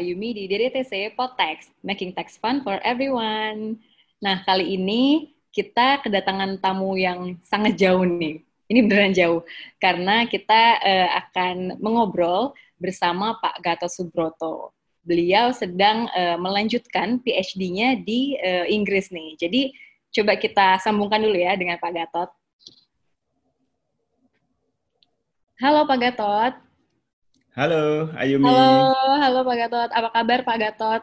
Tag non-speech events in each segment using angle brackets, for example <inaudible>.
Ayumi di DDTC Podtext, Making Tax Fun for Everyone. Nah, kali ini kita kedatangan tamu yang sangat jauh nih. Ini beneran jauh, karena kita uh, akan mengobrol bersama Pak Gatot Subroto. Beliau sedang uh, melanjutkan PhD-nya di uh, Inggris nih. Jadi, coba kita sambungkan dulu ya dengan Pak Gatot. Halo Pak Gatot. Halo, Ayumi. Halo, halo Pak Gatot. Apa kabar Pak Gatot?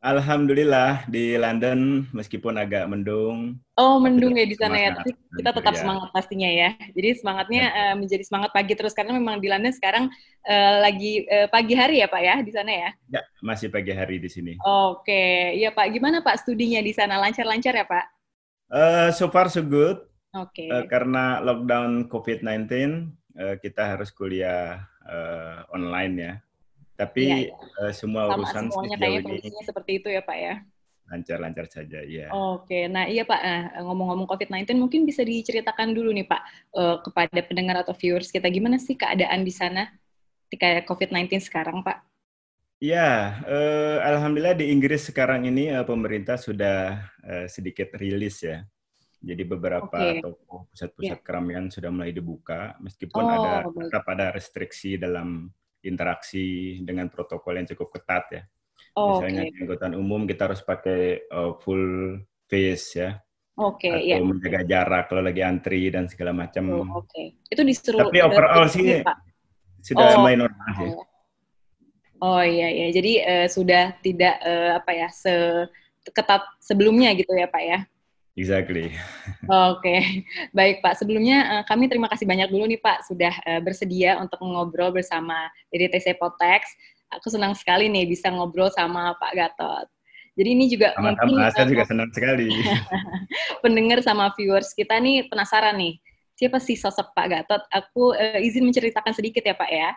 Alhamdulillah di London meskipun agak mendung. Oh, mendung ya di sana ya. Tapi kita tetap ya. semangat pastinya ya. Jadi semangatnya ya. uh, menjadi semangat pagi terus karena memang di London sekarang uh, lagi uh, pagi hari ya Pak ya di sana ya? Ya, masih pagi hari di sini. Oke, iya Pak. Gimana Pak studinya di sana? Lancar-lancar ya Pak? Uh, so far so good. Oke. Uh, karena lockdown COVID-19 uh, kita harus kuliah uh, online ya. Tapi ya, ya. Uh, semua Sama urusan semuanya kayaknya kondisinya seperti itu ya Pak ya. Lancar-lancar saja, ya. Oke, nah iya Pak, nah, ngomong-ngomong COVID-19 mungkin bisa diceritakan dulu nih Pak uh, kepada pendengar atau viewers kita gimana sih keadaan di sana ketika COVID-19 sekarang Pak? Ya, uh, alhamdulillah di Inggris sekarang ini uh, pemerintah sudah uh, sedikit rilis ya jadi beberapa okay. toko pusat-pusat yeah. keramaian sudah mulai dibuka, meskipun oh, ada tetap ada restriksi dalam interaksi dengan protokol yang cukup ketat ya. Oh, Misalnya okay. angkutan umum kita harus pakai uh, full face ya. Oke, okay, atau yeah. menjaga jarak kalau lagi antri dan segala macam. Oh, Oke, okay. itu disuruh. Tapi overall sih Pak. sudah oh, mulai normal sih. Oh iya iya, jadi uh, sudah tidak uh, apa ya seketat sebelumnya gitu ya Pak ya? Exactly. Oke, okay. baik Pak. Sebelumnya uh, kami terima kasih banyak dulu nih Pak sudah uh, bersedia untuk ngobrol bersama DDTC Potex. Aku senang sekali nih bisa ngobrol sama Pak Gatot. Jadi ini juga sama mungkin saya juga <laughs> senang sekali. pendengar sama viewers kita nih penasaran nih siapa sih sosok Pak Gatot? Aku uh, izin menceritakan sedikit ya Pak ya.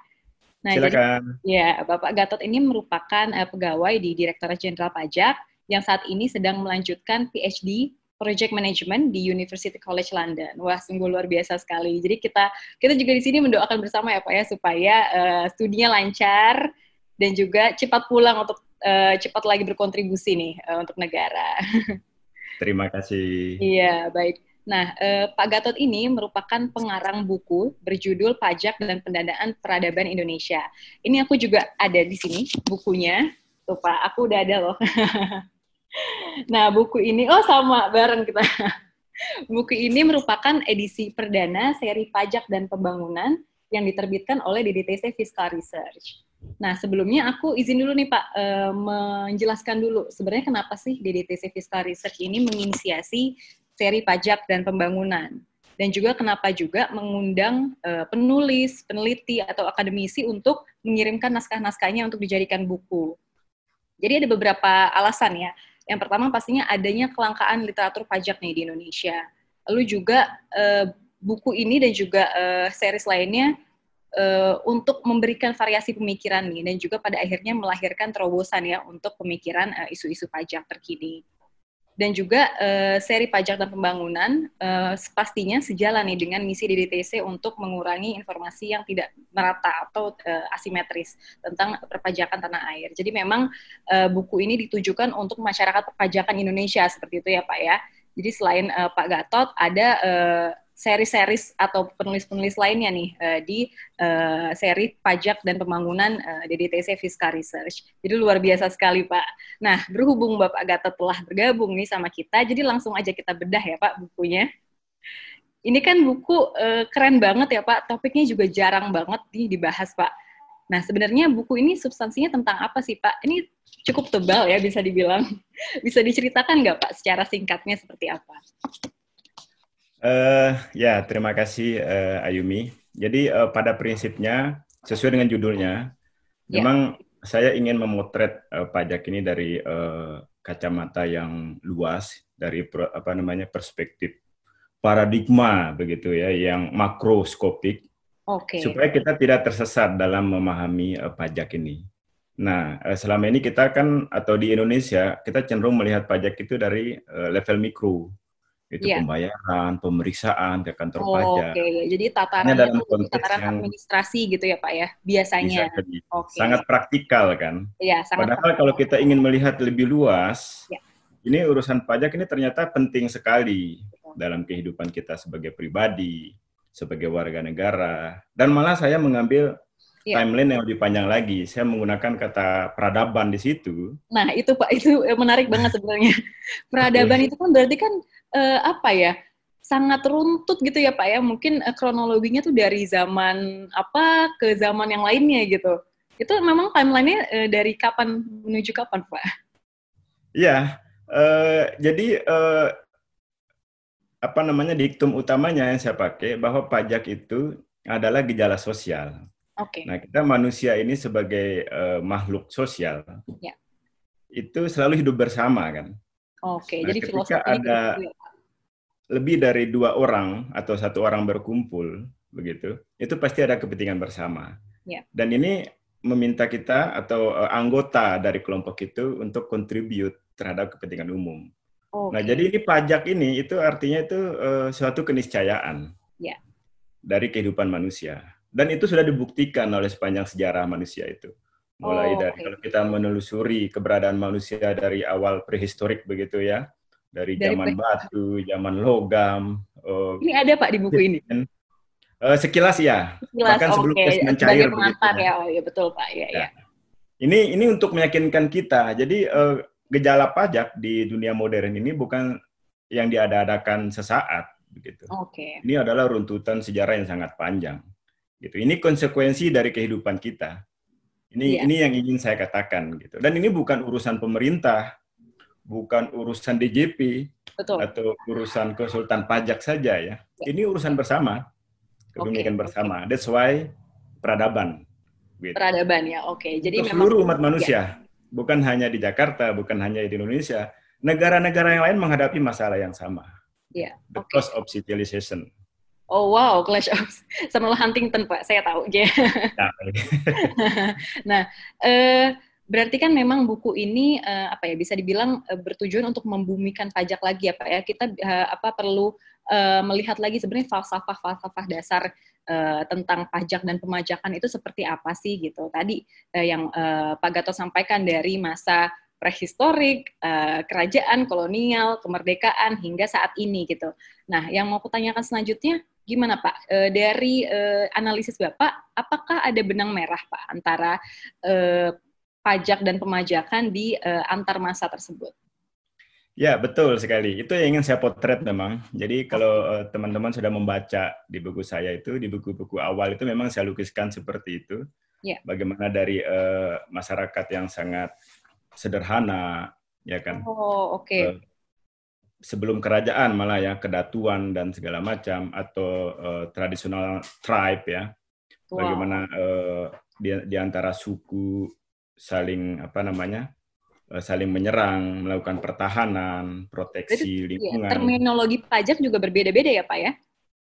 Nah, Silakan. Jadi, ya Bapak Gatot ini merupakan uh, pegawai di Direktorat Jenderal Pajak yang saat ini sedang melanjutkan PhD Project Management di University College London. Wah, sungguh luar biasa sekali. Jadi kita kita juga di sini mendoakan bersama ya Pak ya supaya uh, studinya lancar dan juga cepat pulang untuk uh, cepat lagi berkontribusi nih uh, untuk negara. <laughs> Terima kasih. Iya, baik. Nah, uh, Pak Gatot ini merupakan pengarang buku berjudul Pajak dan Pendanaan Peradaban Indonesia. Ini aku juga ada di sini bukunya. Tuh Pak, aku udah ada loh. <laughs> Nah, buku ini, oh sama, bareng kita. buku ini merupakan edisi perdana seri pajak dan pembangunan yang diterbitkan oleh DDTC Fiscal Research. Nah, sebelumnya aku izin dulu nih Pak, e, menjelaskan dulu sebenarnya kenapa sih DDTC Fiscal Research ini menginisiasi seri pajak dan pembangunan. Dan juga kenapa juga mengundang e, penulis, peneliti, atau akademisi untuk mengirimkan naskah-naskahnya untuk dijadikan buku. Jadi ada beberapa alasan ya. Yang pertama pastinya adanya kelangkaan literatur pajak nih di Indonesia. Lalu juga uh, buku ini dan juga uh, series lainnya uh, untuk memberikan variasi pemikiran nih dan juga pada akhirnya melahirkan terobosan ya untuk pemikiran isu-isu uh, pajak terkini dan juga uh, seri pajak dan pembangunan uh, pastinya sejalan nih dengan misi DDTC untuk mengurangi informasi yang tidak merata atau uh, asimetris tentang perpajakan tanah air. Jadi memang uh, buku ini ditujukan untuk masyarakat perpajakan Indonesia seperti itu ya Pak ya. Jadi selain uh, Pak Gatot ada uh, seri-seris atau penulis-penulis lainnya nih uh, di uh, seri pajak dan pembangunan uh, DDTC Fiscal Research. Jadi luar biasa sekali Pak. Nah berhubung Bapak Gata telah bergabung nih sama kita, jadi langsung aja kita bedah ya Pak bukunya. Ini kan buku uh, keren banget ya Pak, topiknya juga jarang banget nih dibahas Pak. Nah sebenarnya buku ini substansinya tentang apa sih Pak? Ini cukup tebal ya bisa dibilang. <laughs> Bisa diceritakan nggak Pak secara singkatnya seperti apa? Uh, ya, terima kasih uh, Ayumi. Jadi uh, pada prinsipnya sesuai dengan judulnya, yeah. memang saya ingin memotret uh, pajak ini dari uh, kacamata yang luas, dari pro, apa namanya perspektif paradigma begitu ya, yang makroskopik, okay. supaya kita tidak tersesat dalam memahami uh, pajak ini. Nah, uh, selama ini kita kan atau di Indonesia kita cenderung melihat pajak itu dari uh, level mikro itu yeah. pembayaran, pemeriksaan ke kantor oh, pajak. Oke, okay. jadi tatarannya dalam konteks tataran yang administrasi gitu ya Pak ya, biasanya. Okay. Sangat praktikal kan. Iya, sangat. Padahal praktikal. kalau kita ingin melihat lebih luas, ya. ini urusan pajak ini ternyata penting sekali Betul. dalam kehidupan kita sebagai pribadi, sebagai warga negara, dan malah saya mengambil yeah. timeline yang lebih panjang lagi. Saya menggunakan kata peradaban di situ. Nah, itu Pak, itu menarik banget <laughs> sebenarnya. Peradaban itu kan berarti kan uh, apa ya sangat runtut gitu ya Pak ya mungkin uh, kronologinya tuh dari zaman apa ke zaman yang lainnya gitu itu memang timelinenya uh, dari kapan menuju kapan Pak? Iya uh, jadi uh, apa namanya diktum utamanya yang saya pakai bahwa pajak itu adalah gejala sosial. Oke. Okay. Nah kita manusia ini sebagai uh, makhluk sosial ya. itu selalu hidup bersama kan. Oke, nah, jadi ketika ada ya, lebih dari dua orang atau satu orang berkumpul, begitu, itu pasti ada kepentingan bersama. Ya. Dan ini meminta kita atau uh, anggota dari kelompok itu untuk kontribut terhadap kepentingan umum. Okay. Nah, jadi ini pajak ini itu artinya itu uh, suatu keniscayaan ya. dari kehidupan manusia. Dan itu sudah dibuktikan oleh sepanjang sejarah manusia itu mulai oh, dari okay. kalau kita menelusuri keberadaan manusia dari awal prehistorik begitu ya dari, dari zaman batu zaman logam uh, ini ada pak di buku ini uh, sekilas ya sekilas, bahkan sebelum es mencair pengantar ya oh ya betul pak ya, ya. ya. ini ini untuk meyakinkan kita jadi uh, gejala pajak di dunia modern ini bukan yang diada-adakan sesaat begitu okay. ini adalah runtutan sejarah yang sangat panjang gitu ini konsekuensi dari kehidupan kita ini yeah. ini yang ingin saya katakan gitu. Dan ini bukan urusan pemerintah, bukan urusan DJP Betul. atau urusan konsultan pajak saja ya. Yeah. Ini urusan bersama, kepemilikan okay. bersama. That's why peradaban. Gitu. Peradaban ya, oke. Okay. Jadi Untuk seluruh umat manusia, yeah. Bukan hanya di Jakarta, bukan hanya di Indonesia. Negara-negara yang lain menghadapi masalah yang sama. Yeah. The okay. cost of civilization. Oh wow, Clash of <laughs> Samuel Huntington Pak, saya tahu. <laughs> nah, eh, berarti kan memang buku ini eh, apa ya bisa dibilang eh, bertujuan untuk membumikan pajak lagi ya Pak ya. Kita eh, apa perlu eh, melihat lagi sebenarnya falsafah-falsafah dasar eh, tentang pajak dan pemajakan itu seperti apa sih gitu. Tadi eh, yang eh, Pak Gatot sampaikan dari masa prehistorik, uh, kerajaan, kolonial, kemerdekaan hingga saat ini gitu. Nah, yang mau kutanyakan selanjutnya, gimana Pak e, dari e, analisis Bapak apakah ada benang merah Pak antara e, pajak dan pemajakan di e, antar masa tersebut? Ya betul sekali itu yang ingin saya potret memang. Jadi kalau teman-teman sudah membaca di buku saya itu di buku-buku awal itu memang saya lukiskan seperti itu. Ya. Bagaimana dari uh, masyarakat yang sangat sederhana ya kan. Oh oke. Okay. Uh, sebelum kerajaan malah ya kedatuan dan segala macam atau uh, tradisional tribe ya wow. bagaimana uh, di, di antara suku saling apa namanya saling menyerang melakukan pertahanan proteksi Jadi, lingkungan ya, terminologi pajak juga berbeda-beda ya pak ya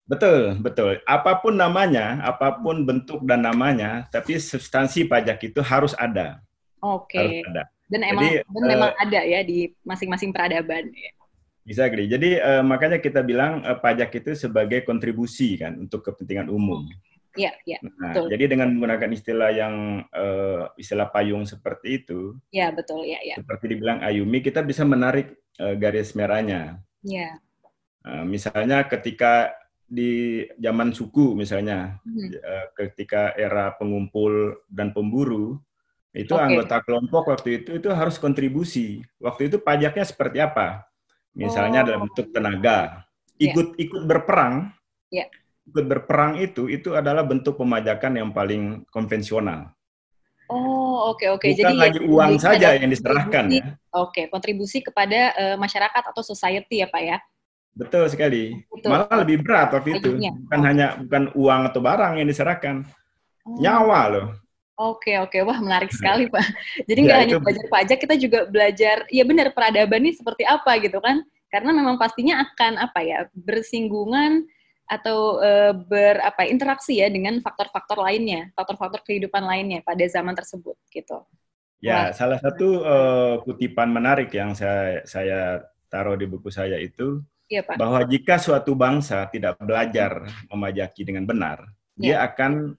betul betul apa pun namanya apa pun bentuk dan namanya tapi substansi pajak itu harus ada oke okay. dan emang Jadi, dan uh, memang ada ya di masing-masing peradaban ya bisa gini. Jadi uh, makanya kita bilang uh, pajak itu sebagai kontribusi kan untuk kepentingan umum. Iya, iya. Nah, betul. jadi dengan menggunakan istilah yang uh, istilah payung seperti itu. Iya, betul, ya, ya. Seperti dibilang Ayumi, kita bisa menarik uh, garis merahnya. Iya. Uh, misalnya ketika di zaman suku misalnya, hmm. uh, ketika era pengumpul dan pemburu, itu okay. anggota kelompok waktu itu itu harus kontribusi. Waktu itu pajaknya seperti apa? Misalnya oh. dalam bentuk tenaga. Ya. Ikut yeah. ikut berperang. Yeah. Ikut berperang itu itu adalah bentuk pemajakan yang paling konvensional. Oh, oke okay, oke. Okay. Bukan Jadi lagi uang saja yang diserahkan ya. Oke, okay. kontribusi kepada uh, masyarakat atau society ya, Pak ya. Betul sekali. Betul. Malah lebih berat waktu itu. Bukan hanya bukan uang atau barang yang diserahkan. Oh. Nyawa loh. Oke oke wah menarik sekali pak. <laughs> Jadi nggak ya, hanya belajar pajak kita juga belajar ya benar peradaban ini seperti apa gitu kan? Karena memang pastinya akan apa ya bersinggungan atau e, ber apa interaksi ya dengan faktor-faktor lainnya, faktor-faktor kehidupan lainnya pada zaman tersebut gitu. Ya wah. salah satu uh, kutipan menarik yang saya saya taruh di buku saya itu Iya, Pak. bahwa jika suatu bangsa tidak belajar memajaki dengan benar, Ya. dia akan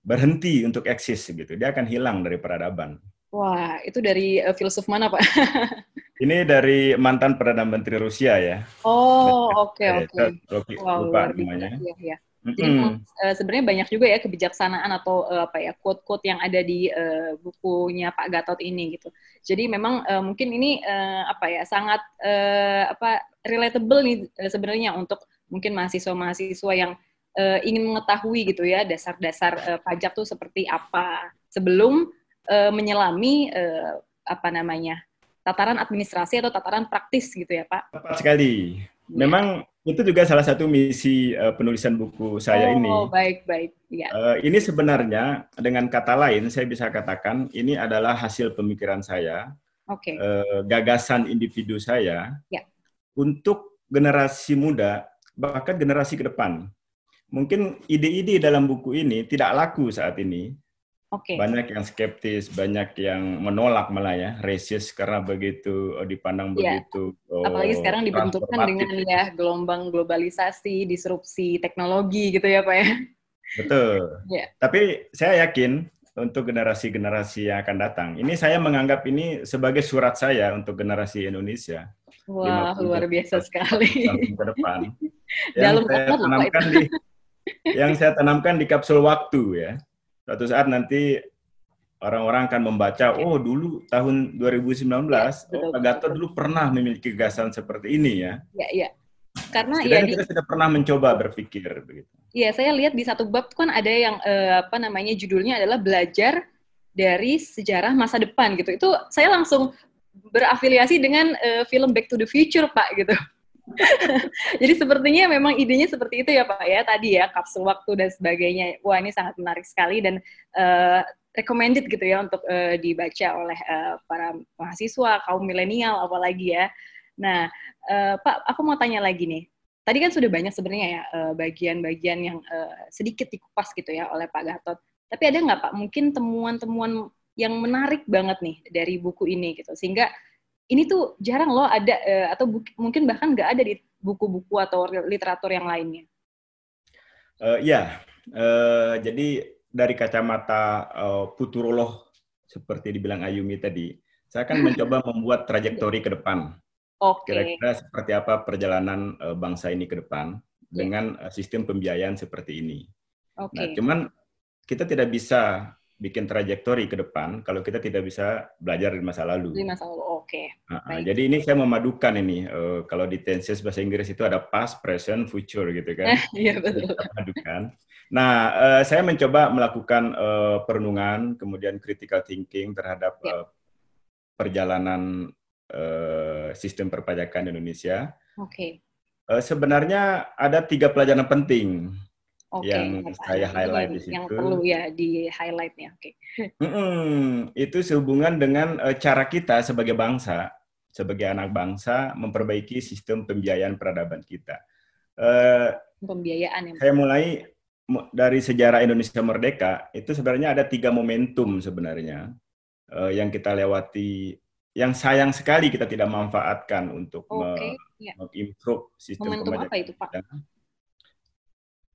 berhenti untuk eksis gitu. Dia akan hilang dari peradaban. Wah, itu dari uh, filsuf mana, Pak? <laughs> Ini dari mantan Perdana Menteri Rusia ya. Oh, oke, oke. lupa- Wow, lupa namanya. Jadi Mm-mm. memang, eh, sebenarnya banyak juga ya kebijaksanaan atau eh, apa ya quote-quote yang ada di eh, bukunya Pak Gatot ini gitu. Jadi memang eh, mungkin ini eh, apa ya sangat eh, apa relatable nih eh, sebenarnya untuk mungkin mahasiswa-mahasiswa yang eh, ingin mengetahui gitu ya dasar-dasar eh, pajak tuh seperti apa sebelum eh, menyelami eh, apa namanya tataran administrasi atau tataran praktis gitu ya Pak. Tepat sekali. Memang itu juga salah satu misi eh, penulisan buku saya oh, ini. baik baik ya. Eh, ini sebenarnya dengan kata lain saya bisa katakan ini adalah hasil pemikiran saya, Oke. eh, gagasan individu saya Ya. untuk generasi muda bahkan generasi ke depan. Mungkin ide-ide dalam buku ini tidak laku saat ini. Oke. Banyak yang skeptis, banyak yang menolak malah ya, racist karena begitu eh, dipandang Iya. begitu. eh, Apalagi sekarang dibentukkan dengan ya gelombang globalisasi, disrupsi teknologi gitu ya Pak ya. Betul. Iya. Tapi saya yakin untuk generasi-generasi yang akan datang, ini saya menganggap ini sebagai surat saya untuk generasi Indonesia. Wah, 50 luar biasa sekali. ke depan. <laughs> Dalam yang saya tanamkan di yang saya tanamkan di kapsul waktu ya. Suatu saat nanti orang-orang akan membaca, oh dulu tahun 2019, Ya, betul, oh, Pak Gatot dulu pernah memiliki gagasan seperti ini ya. Ya, ya. Karena ya, Setidaknya di, kita sudah pernah mencoba berpikir begitu. ya saya lihat di satu bab tuh kan ada yang eh, apa namanya judulnya adalah belajar dari sejarah masa depan gitu. Itu saya langsung berafiliasi dengan eh, film Back to the Future Pak gitu. <laughs> Jadi sepertinya memang idenya seperti itu ya Pak ya tadi ya kapsul waktu dan sebagainya. Wah ini sangat menarik sekali dan eh, recommended gitu ya untuk eh, dibaca oleh eh, para mahasiswa kaum milenial apalagi ya. Nah eh, Pak aku mau tanya lagi nih. Tadi kan sudah banyak sebenarnya ya eh, bagian-bagian yang eh, sedikit dikupas gitu ya oleh Pak Gatot. Tapi ada nggak Pak mungkin temuan-temuan yang menarik banget nih dari buku ini gitu sehingga ini tuh jarang loh ada eh, atau mungkin bahkan nggak ada di buku-buku atau literatur yang lainnya. Eh, ya, eh, jadi dari kacamata futurolog seperti dibilang Ayumi tadi, saya akan mencoba <laughs> membuat trajektori ke depan. Oke. Kira-kira seperti apa perjalanan eh, bangsa ini ke depan dengan eh, sistem pembiayaan seperti ini. Oke. Nah, cuman kita tidak bisa bikin trajektori ke depan kalau kita tidak bisa belajar dari masa lalu. Di masa lalu. Oke. Nah, baik. jadi ini saya memadukan ini eh, kalau di tenses bahasa Inggris itu ada past, present, future gitu kan. <laughs> Iya betul. kita. Nah, eh, saya mencoba melakukan eh, perenungan, kemudian critical thinking terhadap Ya. eh, perjalanan eh, sistem perpajakan Indonesia. Oke. Eh, sebenarnya ada tiga pelajaran penting. Oke. Yang Apa saya yang highlight di Yang situ. perlu ya di highlightnya. Oke. Mm-mm, itu sehubungan dengan eh, cara kita sebagai bangsa, sebagai anak bangsa, memperbaiki sistem pembiayaan peradaban kita. Eh, Pembiayaan yang. saya mulai mu- dari sejarah Indonesia merdeka itu sebenarnya ada tiga momentum sebenarnya eh, yang kita lewati yang sayang sekali kita tidak manfaatkan untuk me- Oke. Ya. mengimprove sistem Momentum apa itu Pak? kita.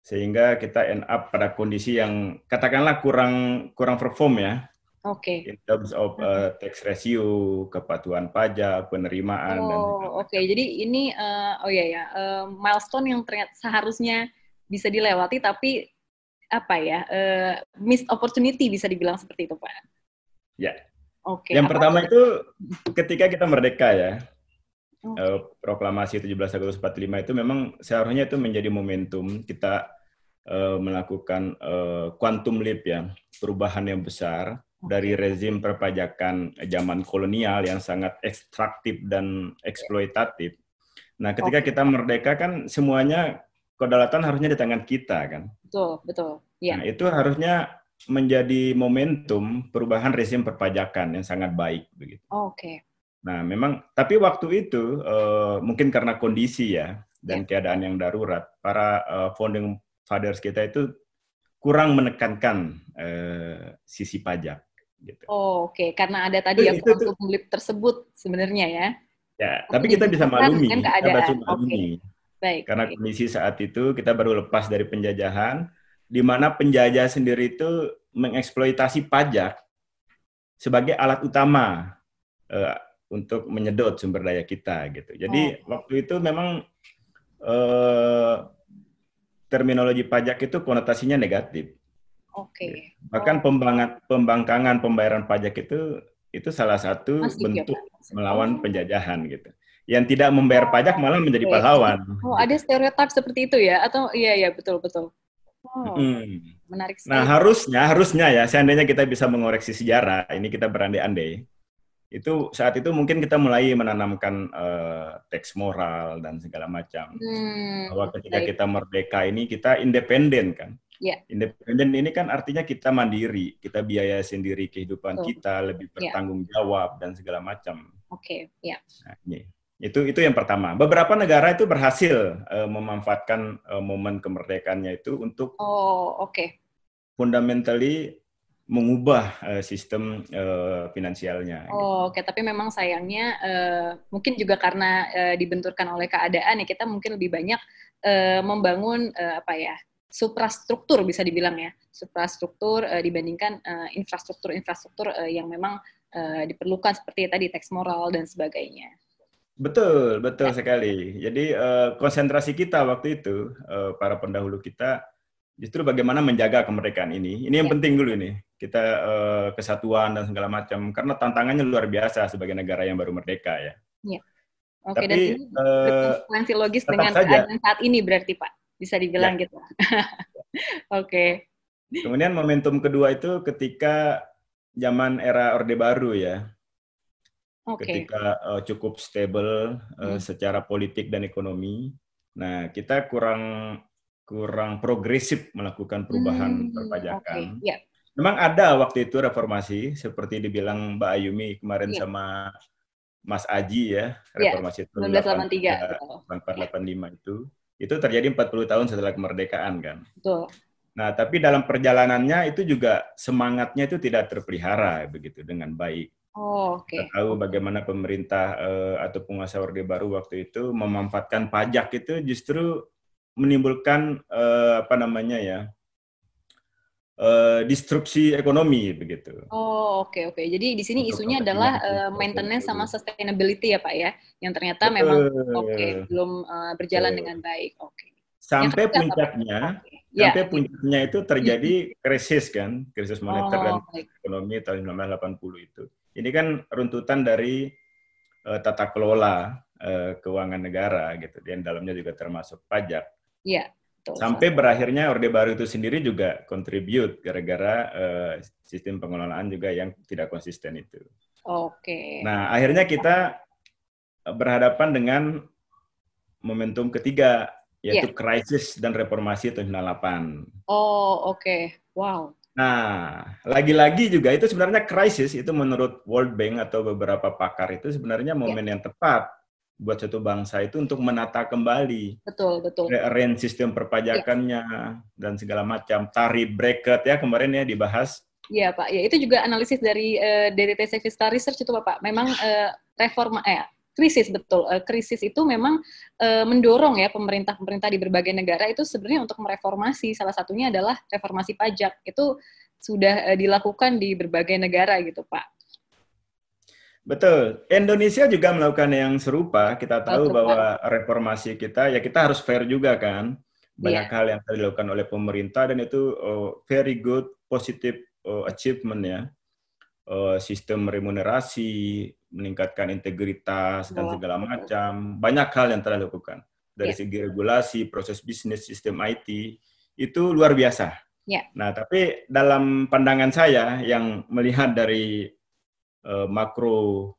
Sehingga kita end up pada kondisi yang katakanlah kurang kurang perform ya Oke. in terms of uh, tax ratio, kepatuhan pajak, penerimaan dan Oh, oke. Jadi ini eh, oh ya ya eh, milestone yang ternyata seharusnya bisa dilewati tapi apa ya eh, missed opportunity bisa dibilang seperti itu Pak. Ya. Oke. yang apa pertama itu ketika kita merdeka ya, Oke. eh, proklamasi 17 Agustus 45 itu memang seharusnya itu menjadi momentum kita melakukan eh, quantum leap ya, perubahan yang besar dari rezim perpajakan zaman kolonial yang sangat ekstraktif dan eksploitatif. Nah, ketika Oke. kita merdeka kan semuanya kedaulatan harusnya di tangan kita kan. Betul, betul. Ya. Nah, itu harusnya menjadi momentum perubahan rezim perpajakan yang sangat baik begitu. Oke. Nah, memang tapi waktu itu eh, mungkin karena kondisi ya dan keadaan yang darurat, para eh, founding fathers kita itu kurang menekankan eh, sisi pajak gitu. Oh, Oke, karena ada tadi ya Itu- itu- quantum leap tersebut sebenarnya ya. Ya, tapi kita bisa maklumi, kita bisa maklumi. Okay. Baik. Karena kondisi saat itu kita baru lepas dari penjajahan, di mana penjajah sendiri itu mengeksploitasi pajak sebagai alat utama uh, untuk menyedot sumber daya kita gitu. Jadi oh. waktu itu memang uh, terminologi pajak itu konotasinya negatif. Oke. Okay. Bahkan oh. pembangat, pembangkangan pembayaran pajak itu itu salah satu Masih bentuk ya, melawan penjajahan gitu. Yang tidak membayar pajak malah menjadi pahlawan. Oh, ada stereotip seperti itu ya? Atau iya iya betul betul. Oh, hmm. menarik sekali. Nah, harusnya harusnya ya seandainya kita bisa mengoreksi sejarah, ini kita berandai-andai. Itu saat itu mungkin kita mulai menanamkan uh, teks moral dan segala macam. Hmm, Bahwa ketika baik. kita merdeka ini kita independen kan. Yeah. Independen ini kan artinya kita mandiri, kita biaya sendiri kehidupan oh. kita, lebih ya. bertanggung yeah. jawab dan segala macam. Oke, okay. ya. Yeah. Nah, ini. Itu itu yang pertama. Beberapa negara itu berhasil uh, memanfaatkan uh, momen kemerdekaannya itu untuk Oh, oke. Okay. Fundamentally mengubah uh, sistem uh, finansialnya. Gitu. Oh, oke. Okay. Tapi memang sayangnya uh, mungkin juga karena uh, dibenturkan oleh keadaan ya kita mungkin lebih banyak uh, membangun uh, apa ya suprastruktur bisa dibilang ya suprastruktur uh, dibandingkan infrastruktur-infrastruktur uh, yang memang uh, diperlukan seperti tadi teks moral dan sebagainya. Betul, betul ya. sekali. Jadi uh, konsentrasi kita waktu itu uh, para pendahulu kita justru bagaimana menjaga kemerdekaan ini. Ini yang ya. penting dulu ini kita uh, kesatuan dan segala macam karena tantangannya luar biasa sebagai negara yang baru merdeka ya. Iya. Oke, Tapi, dan ini uh, logis dengan saja. saat ini berarti Pak bisa dibilang ya. gitu. <laughs> Oke. okay. Kemudian momentum kedua itu ketika zaman era Orde Baru ya. Okay. Ketika uh, cukup stable uh, hmm. secara politik dan ekonomi. Nah, kita kurang kurang progresif melakukan perubahan hmm, perpajakan. Okay. Yeah. Memang ada waktu itu reformasi seperti dibilang Mbak Ayumi kemarin yeah. sama Mas Aji ya, ya reformasi yeah. itu 1983 itu itu terjadi 40 tahun setelah kemerdekaan kan. Betul. Nah, tapi dalam perjalanannya itu juga semangatnya itu tidak terpelihara begitu dengan baik. Oh, oke. Okay. Kita tahu bagaimana pemerintah uh, atau penguasa Orde Baru waktu itu memanfaatkan pajak itu justru menimbulkan uh, apa namanya ya? uh, disrupsi ekonomi begitu. Oh oke okay, oke. Okay. Jadi di sini Untuk isunya adalah uh, maintenance sama sustainability ya pak ya, yang ternyata memang oke okay, belum uh, berjalan Betul. dengan baik. Oke. Okay. Sampai puncaknya, okay. Ya. sampai ya. puncaknya itu terjadi krisis kan, krisis moneter oh, dan baik. ekonomi tahun 1980 itu. Ini kan runtutan dari uh, tata kelola uh, keuangan negara gitu, dan dalamnya juga termasuk pajak. Iya. Betul, Sampai berakhirnya Orde Baru itu sendiri juga contribute gara-gara uh, sistem pengelolaan juga yang tidak konsisten itu. Oke. Nah, akhirnya kita berhadapan dengan momentum ketiga yaitu yeah. krisis dan reformasi tahun 98. Oh, oke. Okay. Wow. Nah, lagi-lagi juga itu sebenarnya krisis itu menurut World Bank atau beberapa pakar itu sebenarnya momen yeah. yang tepat buat satu bangsa itu untuk menata kembali. Betul, betul. Rearrange sistem perpajakannya ya. dan segala macam. Tarif bracket ya kemarin ya dibahas. Iya Pak, ya itu juga analisis dari uh, dari TC Fiscal Research itu Pak. Memang uh, reforma eh krisis betul. Uh, krisis itu memang uh, mendorong ya pemerintah-pemerintah di berbagai negara itu sebenarnya untuk mereformasi. Salah satunya adalah reformasi pajak. Itu sudah uh, dilakukan di berbagai negara gitu Pak. Betul. Indonesia juga melakukan yang serupa. Kita tahu bahwa reformasi kita ya kita harus fair juga kan. Banyak yeah. hal yang dilakukan oleh pemerintah dan itu uh, very good positive uh, achievement ya. Uh, sistem remunerasi, meningkatkan integritas dan segala macam. Banyak hal yang telah dilakukan. Dari yeah. segi regulasi, proses bisnis, sistem IT itu luar biasa. Yeah. Nah, tapi dalam pandangan saya yang melihat dari uh, makro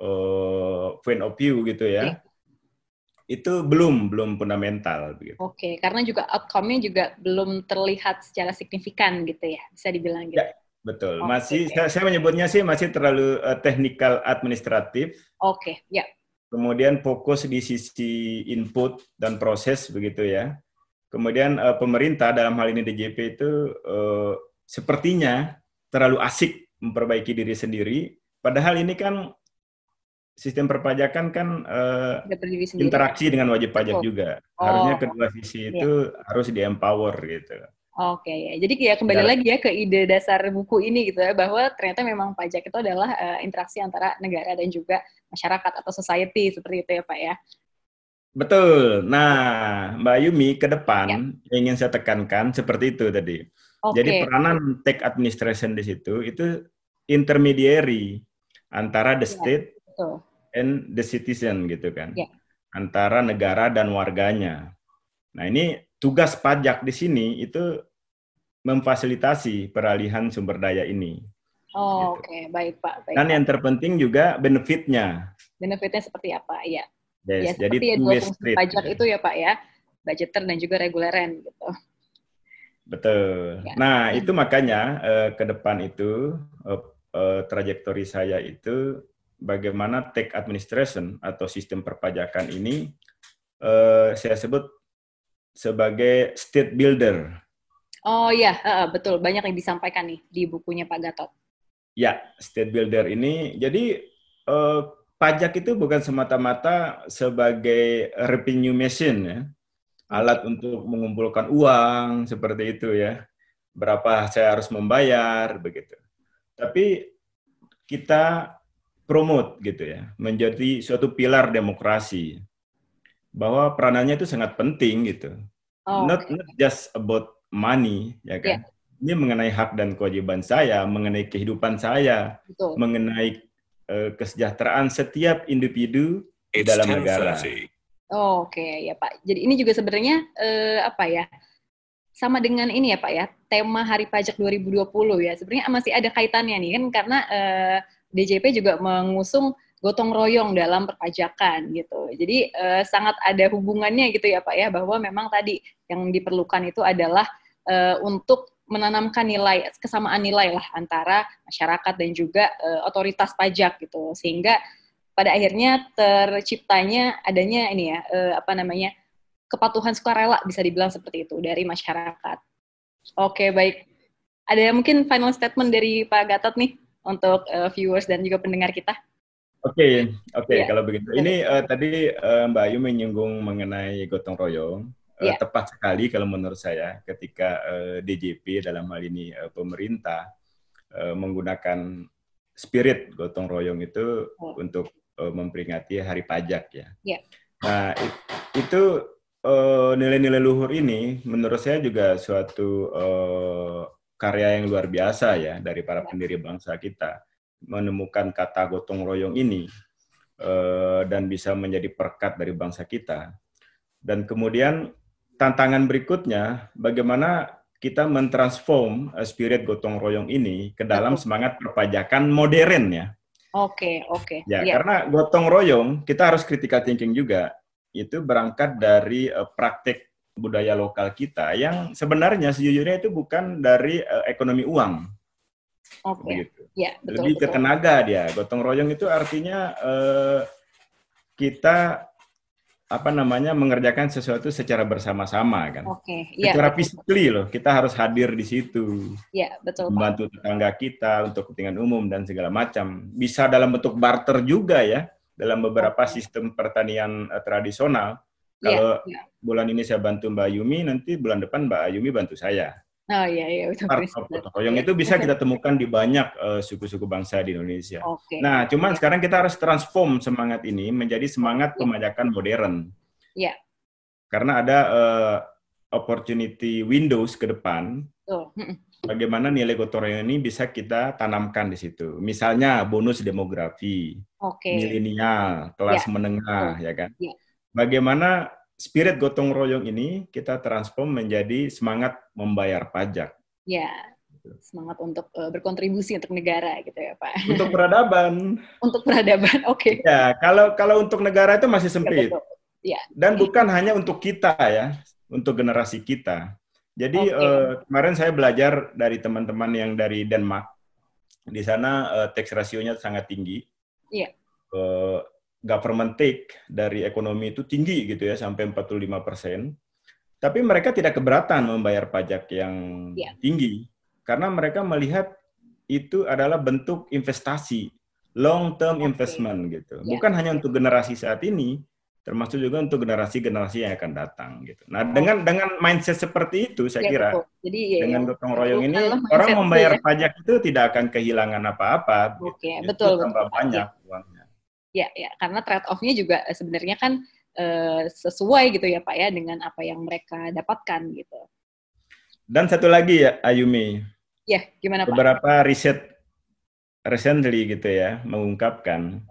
uh, point of view gitu ya. Okay. Itu belum belum fundamental begitu. Oke, okay, karena juga outcome-nya juga belum terlihat secara signifikan gitu ya, bisa dibilang gitu. Ya, betul. Okay, masih okay. Saya, saya menyebutnya sih masih terlalu uh, technical administratif. Oke, okay, ya. Kemudian fokus di sisi input dan proses begitu ya. Kemudian uh, pemerintah dalam hal ini DJP itu uh, sepertinya terlalu asik memperbaiki diri sendiri Padahal ini kan sistem perpajakan kan uh, interaksi dengan wajib pajak oh. juga. Oh. Harusnya kedua sisi iya. itu yeah. harus di empower gitu. Oke okay, ya, jadi ya kembali lagi ya ke ide dasar buku ini gitu ya bahwa ternyata memang pajak itu adalah uh, interaksi antara negara dan juga masyarakat atau society seperti itu ya Pak ya. Betul. Nah, Mbak Yumi ke depan ya. ingin saya tekankan seperti itu tadi. Okay. Jadi peranan tech administration di situ itu intermediary antara the ya, state ya, and the citizen gitu kan. Ya. Antara negara dan warganya. Nah, ini tugas pajak di sini itu memfasilitasi peralihan sumber daya ini. Oh, gitu. oke, okay. baik Pak. Baik, Dan Pak. yang terpenting juga benefitnya. Benefitnya seperti apa? Iya. Yes, ya, jadi seperti dua fungsi pajak itu ya Pak ya, budgeter dan juga reguleren gitu. Betul. Ya. Nah, itu makanya uh, ke depan itu uh, uh, trajektori saya itu bagaimana tech administration atau sistem perpajakan ini uh, saya sebut sebagai state builder. Oh iya, uh, betul. Banyak yang disampaikan nih di bukunya Pak Gatot. Ya, state builder ini jadi uh, pajak itu bukan semata-mata sebagai revenue machine ya. Alat untuk mengumpulkan uang seperti itu ya. Berapa saya harus membayar begitu. Tapi kita promote gitu ya, menjadi suatu pilar demokrasi bahwa peranannya itu sangat penting gitu. Oh, not okay. not just about money ya kan. Yeah. Ini mengenai hak dan kewajiban saya, mengenai kehidupan saya, Betul. mengenai uh, kesejahteraan setiap individu di dalam negara. Oh, Oke okay, ya Pak. Jadi ini juga sebenarnya uh, apa ya? Sama dengan ini ya Pak ya, tema Hari Pajak 2020 ya. Sebenarnya masih ada kaitannya nih kan karena eh, DJP juga mengusung gotong royong dalam perpajakan gitu. Jadi uh, sangat ada hubungannya gitu ya Pak ya bahwa memang tadi yang diperlukan itu adalah uh, untuk menanamkan nilai kesamaan nilai lah antara masyarakat dan juga uh, otoritas pajak gitu sehingga pada akhirnya terciptanya adanya ini ya uh, apa namanya kepatuhan sukarela bisa dibilang seperti itu dari masyarakat. Oke baik, ada mungkin final statement dari Pak Gatot nih untuk uh, viewers dan juga pendengar kita. Oke, okay, oke okay, iya. yeah. kalau begitu. Ini uh, tadi uh, Mbak Ayu menyinggung mengenai gotong royong. Uh, yeah. Tepat sekali kalau menurut saya ketika uh, DJP dalam hal ini uh, pemerintah uh, menggunakan spirit gotong royong itu oh. untuk uh, memperingati Hari Pajak ya. Yeah. Nah it, itu nilai-nilai uh, luhur ini menurut saya juga suatu uh, karya yang luar biasa ya dari para iya. pendiri bangsa kita menemukan kata gotong royong ini uh, dan bisa menjadi perkat dari bangsa kita. Dan kemudian tantangan berikutnya, bagaimana kita mentransform spirit gotong royong ini ke dalam semangat perpajakan modern ya. Oke, okay, oke. Okay. Ya, yeah. karena gotong royong kita harus critical thinking juga. Itu berangkat dari uh, praktek budaya lokal kita yang sebenarnya sejujurnya itu bukan dari uh, ekonomi uang Oke. Okay. Gitu. Ya, betul, Lebih ke tenaga dia. Gotong royong itu artinya uh, kita apa namanya mengerjakan sesuatu secara bersama-sama kan. Oke. Okay. Ya, secara physically loh, kita harus hadir di situ. Iya, betul. Membantu tetangga kita untuk kepentingan umum dan segala macam. Bisa dalam bentuk barter juga ya, dalam beberapa sistem pertanian uh, tradisional. Iya, Kalau ya, ya. bulan ini saya bantu Mbak Yumi, nanti bulan depan Mbak Yumi bantu saya. Oh iya iya betul. Royong itu bisa kita temukan di banyak uh, suku-suku bangsa di Indonesia. Okay. Nah, cuman okay. sekarang kita harus transform semangat ini menjadi semangat yeah. pemajakan modern. Iya. Yeah. Karena ada uh, opportunity windows ke depan. Oh. Bagaimana nilai gotong royong ini bisa kita tanamkan di situ. Misalnya bonus demografi, okay. milenial, kelas yeah. menengah, oh. ya kan? Yeah. Bagaimana spirit gotong royong ini kita transform menjadi semangat membayar pajak. Ya, semangat untuk uh, berkontribusi untuk negara gitu ya Pak. Untuk peradaban. <laughs> untuk peradaban, oke. Okay. Ya, kalau kalau untuk negara itu masih sempit. Ya, Ya. Dan bukan hanya untuk kita ya, untuk generasi kita. Jadi okay. uh, eh, kemarin saya belajar dari teman-teman yang dari Denmark. Di sana uh, tax rasionya sangat tinggi. Iya. Uh, government take dari ekonomi itu tinggi gitu ya sampai 45 persen. Tapi mereka tidak keberatan membayar pajak yang yeah. tinggi karena mereka melihat itu adalah bentuk investasi long term okay. investment gitu. Yeah. Bukan hanya untuk generasi saat ini, termasuk juga untuk generasi-generasi yang akan datang gitu. Nah, dengan dengan mindset seperti itu saya ya, kira betul. Jadi ya, dengan ya. gotong royong ini orang membayar ya. pajak itu tidak akan kehilangan apa-apa. Oke, okay. gitu. betul tambah betul. banyak ya. uangnya. Ya, ya, karena trade off-nya juga eh, sebenarnya kan uh, sesuai gitu ya Pak ya dengan apa yang mereka dapatkan gitu. Dan satu lagi ya Ayumi. Ya, gimana Pak? Beberapa riset recently gitu ya mengungkapkan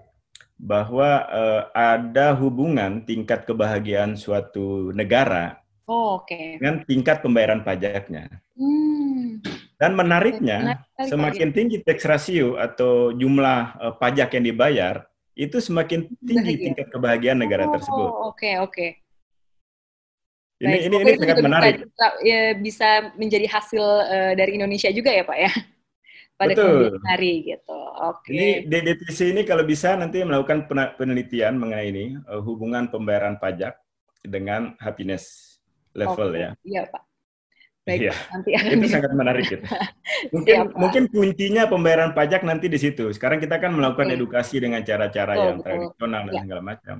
bahwa uh, ada hubungan tingkat kebahagiaan suatu negara oh, okay. dengan tingkat pembayaran pajaknya. Hmm. Dan menariknya, Menarik semakin ya. tinggi tax ratio atau jumlah uh, pajak yang dibayar, itu semakin tinggi Bahagia. tingkat kebahagiaan negara oh, tersebut. Oke, okay, oke. Okay. Ini, ini, ini sangat menarik. Bisa, ya, bisa menjadi hasil uh, dari Indonesia juga ya, Pak ya? Pada Betul. hari gitu. Oke. Okay. Ini DDTC ini kalau bisa nanti melakukan penelitian mengenai ini uh, hubungan pembayaran pajak dengan happiness level okay. ya. Iya Pak. Baik, iya. nanti <laughs> akan itu sangat menarik gitu. <laughs> Mungkin Siap, mungkin kuncinya pembayaran pajak nanti di situ. Sekarang kita kan melakukan okay. edukasi dengan cara-cara yang betul. tradisional dan ya. segala macam.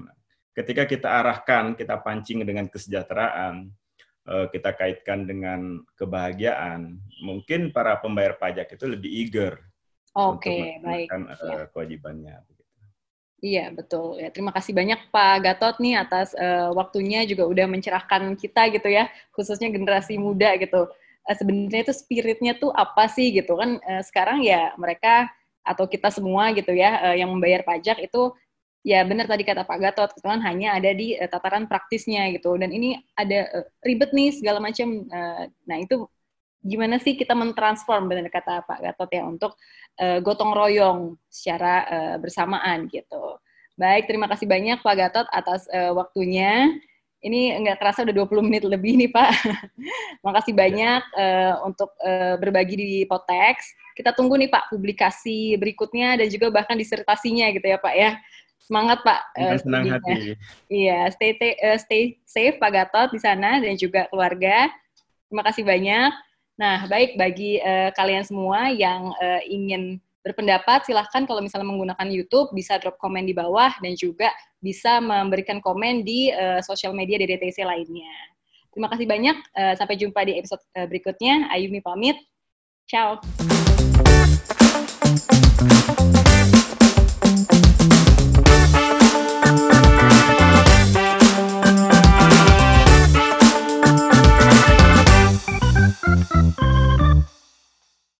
Ketika kita arahkan, kita pancing dengan kesejahteraan, Eh, kita kaitkan dengan kebahagiaan, mungkin para pembayar pajak itu lebih eager Oke, okay, baik. Uh, kewajibannya. Iya, betul. Ya, terima kasih banyak Pak Gatot nih atas uh, waktunya juga udah mencerahkan kita gitu ya, khususnya generasi muda gitu. Uh, Sebenarnya itu spiritnya tuh apa sih gitu kan? Uh, sekarang ya mereka atau kita semua gitu ya uh, yang membayar pajak itu ya benar tadi kata Pak Gatot, kan hanya ada di uh, tataran praktisnya gitu. Dan ini ada uh, ribet nih segala macam. Uh, nah itu gimana sih kita mentransform benar kata Pak Gatot ya untuk uh, gotong royong secara uh, bersamaan gitu. Baik, terima kasih banyak Pak Gatot atas uh, waktunya. Ini nggak kerasa udah 20 menit lebih nih Pak. <laughs> Makasih banyak uh, untuk uh, berbagi di Potex. Kita tunggu nih Pak publikasi berikutnya dan juga bahkan disertasinya gitu ya Pak ya. Semangat Pak. uh, senang hati. Iya, stay uh, stay safe Pak Gatot di sana dan juga keluarga. Terima kasih banyak. Nah, baik bagi uh, kalian semua yang uh, ingin berpendapat, silahkan kalau misalnya menggunakan YouTube bisa drop komen di bawah dan juga bisa memberikan komen di uh, sosial media DDTC lainnya. Terima kasih banyak. Uh, sampai jumpa di episode uh, berikutnya. Ayumi pamit. Ciao.